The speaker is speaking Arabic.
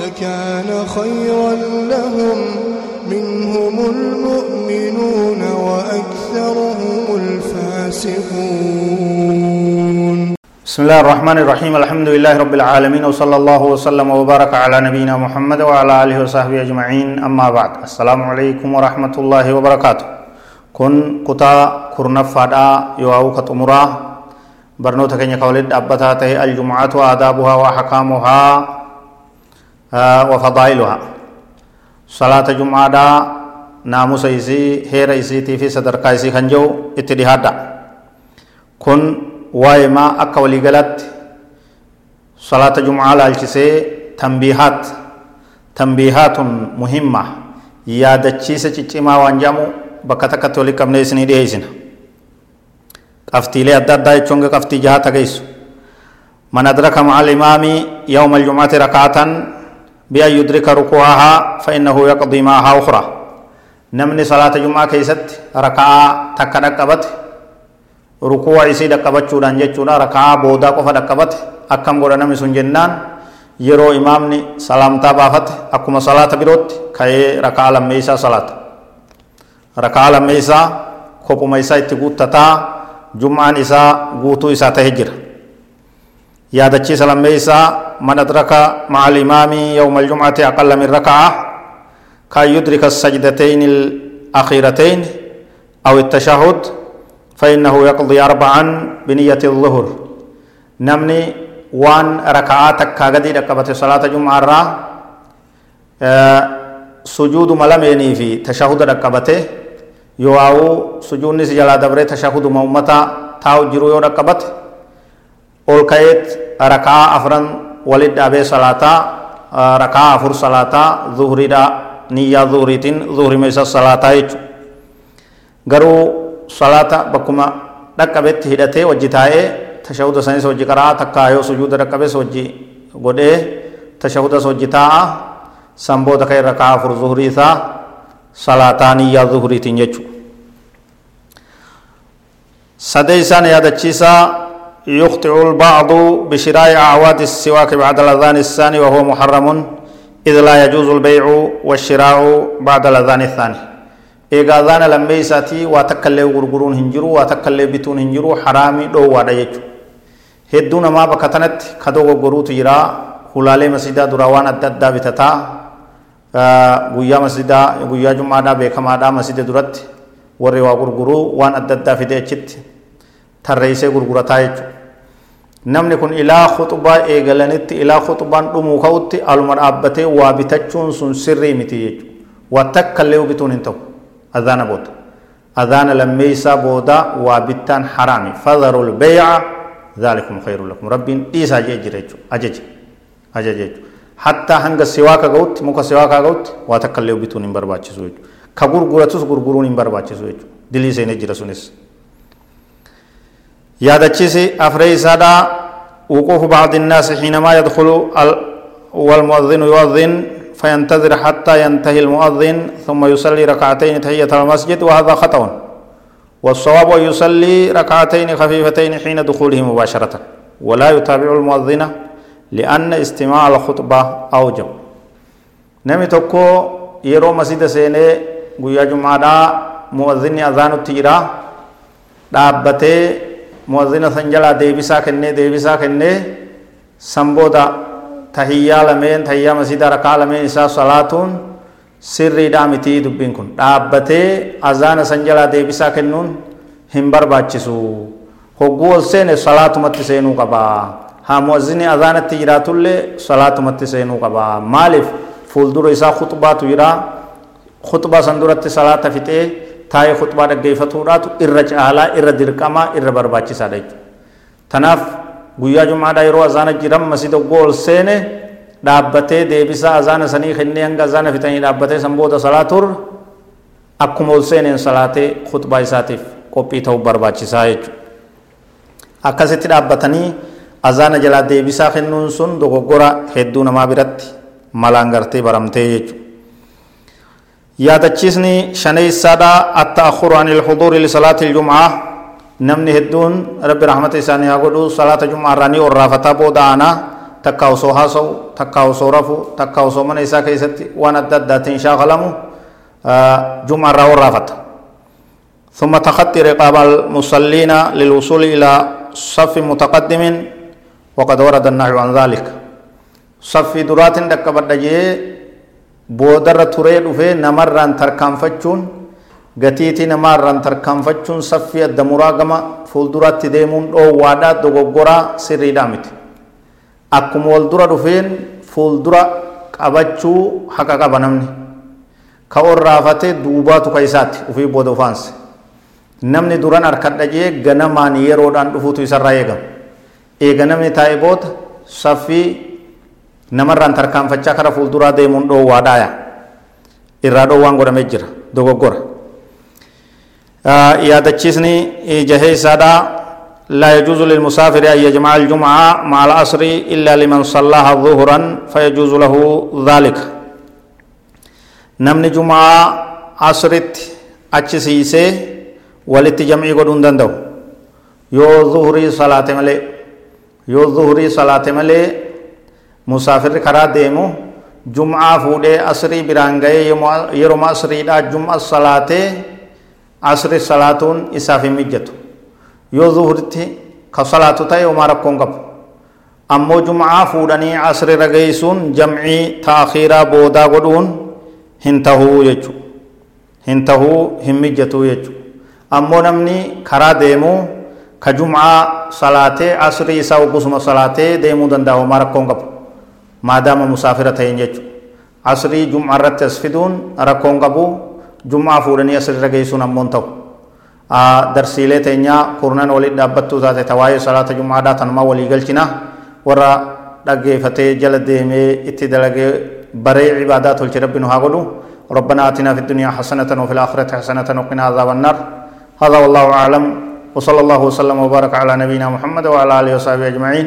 لكان خيرا لهم. منهم المؤمنون وأكثرهم الفاسقون. بسم الله الرحمن الرحيم. الحمد لله رب العالمين وصلى الله وسلم وبارك على نبينا محمد وعلى آله وصحبه أجمعين. أما بعد السلام عليكم ورحمة الله وبركاته. كن كتا كرنفادا يواو كتمرا. برنوتا كن يقولد أبتا الجمعة وآدابها وحكامها. وفضائلها صلاة جمعة دا ناموس إسي هير إسي في صدرقا إسي خنجو اتدهادا كن waa'ee maa akka waliigalaatti salaata jum'aa laalchisee tambiihaat tambiihaatun muhimma yaadachiisa ciccimaa waan jedhamu bakka takkatti walitti qabnee isinii dhiyeessina qabxiilee adda addaa jechuun qabxii jaha geessu من أدرك مع الإمام يوم الجمعة ركعة بأن يدرك ركوعها فإنه يقضي معها أخرى نمني صلاة جمعة كيست ركعة تكركبت rukuwa isii dhaqqabachuudhaan jechuudha rakaa boodaa qofa dhaqqabate akkam godha namni sun jennaan yeroo imaamni salaamtaa baafate akkuma salaata birootti ka'ee rakaa lammeeysaa salaata rakaa lammeeysaa kophuma isaa itti guuttataa jum'aan isaa guutuu isaa ta'e jira yaadachiisa lammeeysaa man adraka maca alimaami yawma aljumcati aqalla min raka'a kan yudrika السجدتين الأخيرتين أو التشهد فإنه يقضي أربعا بنية الظهر. نمني وان ركعاتك كاغدي ركبت صلاة جمعة را آه سجود ملميني في تشهد ركبته يواو سجود نس جلا دبره تشهد مومتا تاو جرو يو ركعة أفرن ولد أبي صلاة آه ركعة أفر صلاة ظهري دا نية ظهريتين ظهري ميسا صلاة يجو garuu salaata bakkuma dhaqqabetti hidhatee wajji taa'ee tashahuda sanis wajji qaraa takkaa yoo sujuuda dhaqqabes wajji godhee tashahudas wajji taa'a san booda afur zuhurii isaa salaataa niyyaa zuhuriitiin jechuudha. sadee isaan يخطئ البعض بشراء أعواد السواك بعد الأذان الثاني وهو محرم إذ لا يجوز البيع والشراء بعد الأذان الثاني jiru waa takka illee bituun hin jiru haraamii dhoowwaadha jechuudha hedduu namaa bakka tanatti kadoo goggoruutu jira hulaalee masjidaa duraa waan adda addaa bitataa guyyaa masjidaa guyyaa jummaadhaa beekamaadhaa masjida duratti warri waa gurguruu waan adda addaa fidee achitti tarreessee gurgurataa jechuudha namni kun ilaa khuxubaa eegalanitti ilaa khuxubaan dhumuu ka'utti aluma dhaabbatee waa bitachuun sun sirrii miti jechuudha. Waa takka illee bituun hin ta'u. أذان بود أذان لميسا بودا وابتان حرامي فذروا البيع ذلكم خير لكم رب إيسا جيجريج أجج أجج حتى هنگ سواكا قوت موكا سواكا قوت واتكاليو بتون برباچ سويج كغور غورتوس غورغورون برباچ سويج دلي سيني جرسونس يادچيسي أفريسادا وقوف بعض الناس حينما يدخل والمؤذن يؤذن فينتظر حتى ينتهي المؤذن ثم يصلي ركعتين تحية المسجد وهذا خطأ والصواب أن يصلي ركعتين خفيفتين حين دخوله مباشرة ولا يتابع المؤذن لأن استماع الخطبة أوجب نمي تكو يرو مسجد سيني قويا جمعة مؤذن أذان التجرى dhaabbatee muwazzina san jalaa deebisaa kennee deebisaa kennee sanbooda tahiyyaa lameen tahiyyaa masjidaa rakaa lameen isaa salaatuun sirriidhaa mitii dubbiin kun dhaabbatee azaana san jalaa deebisaa kennuun hin barbaachisu hogguu ol seene salaatumatti seenuu qabaa haa muwazzini azaanatti jiraatullee salaatumatti seenuu qabaa maaliif fuuldura isaa khuxbaatu jira khuxbaa san duratti salaata fixee taa'ee khuxbaa dhaggeeffatuudhaatu irra caalaa irra dirqamaa irra barbaachisaadha jechuudha tanaaf guyyaa jumaadhaa yeroo azaana jiran masjida gool seene dhaabbatee deebisaa azaana sanii kennee hanga azaana fitanii dhaabbatee san booda salaatur akkuma ol seeneen salaatee khutbaa isaatiif qophii ta'uu barbaachisaa jechuudha. Akkasitti dhaabbatanii azaana jalaa deebisaa kennuun sun dogoggora hedduu namaa biratti malaan gartee baramtee jechuudha. Yaadachiisni shaneeysaadha atta'akhuru an ilxuduuri lisalaati iljum'aa namni hedduun rabbi rahmata isaanii haa godhu salaata jum'aa irraa ni orraafataa booda aanaa takka osoo haasa'u takka osoo rafu takka osoo mana isaa keessatti waan adda addaatiin shaakalamu jum'aa irraa orraafata ثم تخطي رقاب المصلين للوصول إلى صف متقدم وقد ورد النهي عن ذلك صف درات دكبت boodarra turee dhufee namarraan tarkaanfachuun gatiitii namaarraan tarkaanfachuun saffii adda muraa gama fuulduraatti deemuun dhoowwaadhaa dogoggoraa sirriidhaa miti. Akkuma wal dura dhufeen fuuldura qabachuu haqa qaba namni. Ka orraafatee duubaatu ka isaati ufii booda ufaanse. Namni duran harkadha jee ganamaan yeroodhaan dhufuutu isarraa eegama. Eega namni taa'e booda saffii namarraan tarkaanfachaa kara fuulduraa deemuun dhoowwaadhaaya irraa dhoowwaan godhamee jira dogoggora yaadachiisni jahee isaadhaa لا يجوز للمسافر أن يجمع الجمعة مع العصر إلا لمن صلاها ظهرا فيجوز له ذلك نمني جمعة عصرت أتشسيسي ولت جمعي قدون دندو يو ظهري صلاة ملي يو ظهري صلاة ملي musaafirri karaa deemu jum'aa fuudhee asrii biraan ga'ee yeroo asriidhaa jum'a salaatee asri salaatuun isaaf hin mijjatu yoo zuhuritti ka salaatu ta'e homaa rakkoon qabu ammoo jum'aa fuudhanii asri rageessuun jam'ii taakhiiraa boodaa godhuun hin tahuu jechu hin tahuu hin mijjatu jechu ammoo namni karaa deemu ka jum'aa salaatee asrii isaa oggusuma salaatee deemuu danda'a homaa rakkoon qabu maadaama musaafira ta'een jechuudha asrii jum'aa irratti as fiduun rakkoon qabu jum'aa fuudhanii asirra geessuun ammoon ta'u darsiilee teenyaa kurnan waliin dhaabbattuu taate tawaayee salaata jum'aadhaa tanumaa walii galchina warra dhaggeeffatee jala deemee itti dalagee baree cibaadaa tolche rabbi nu haa godhu ربنا آتنا في الدنيا حسنة وفي الآخرة حسنة وقنا عذاب النار هذا والله أعلم وصلى الله وسلم وبارك على نبينا محمد وعلى آله وصحبه أجمعين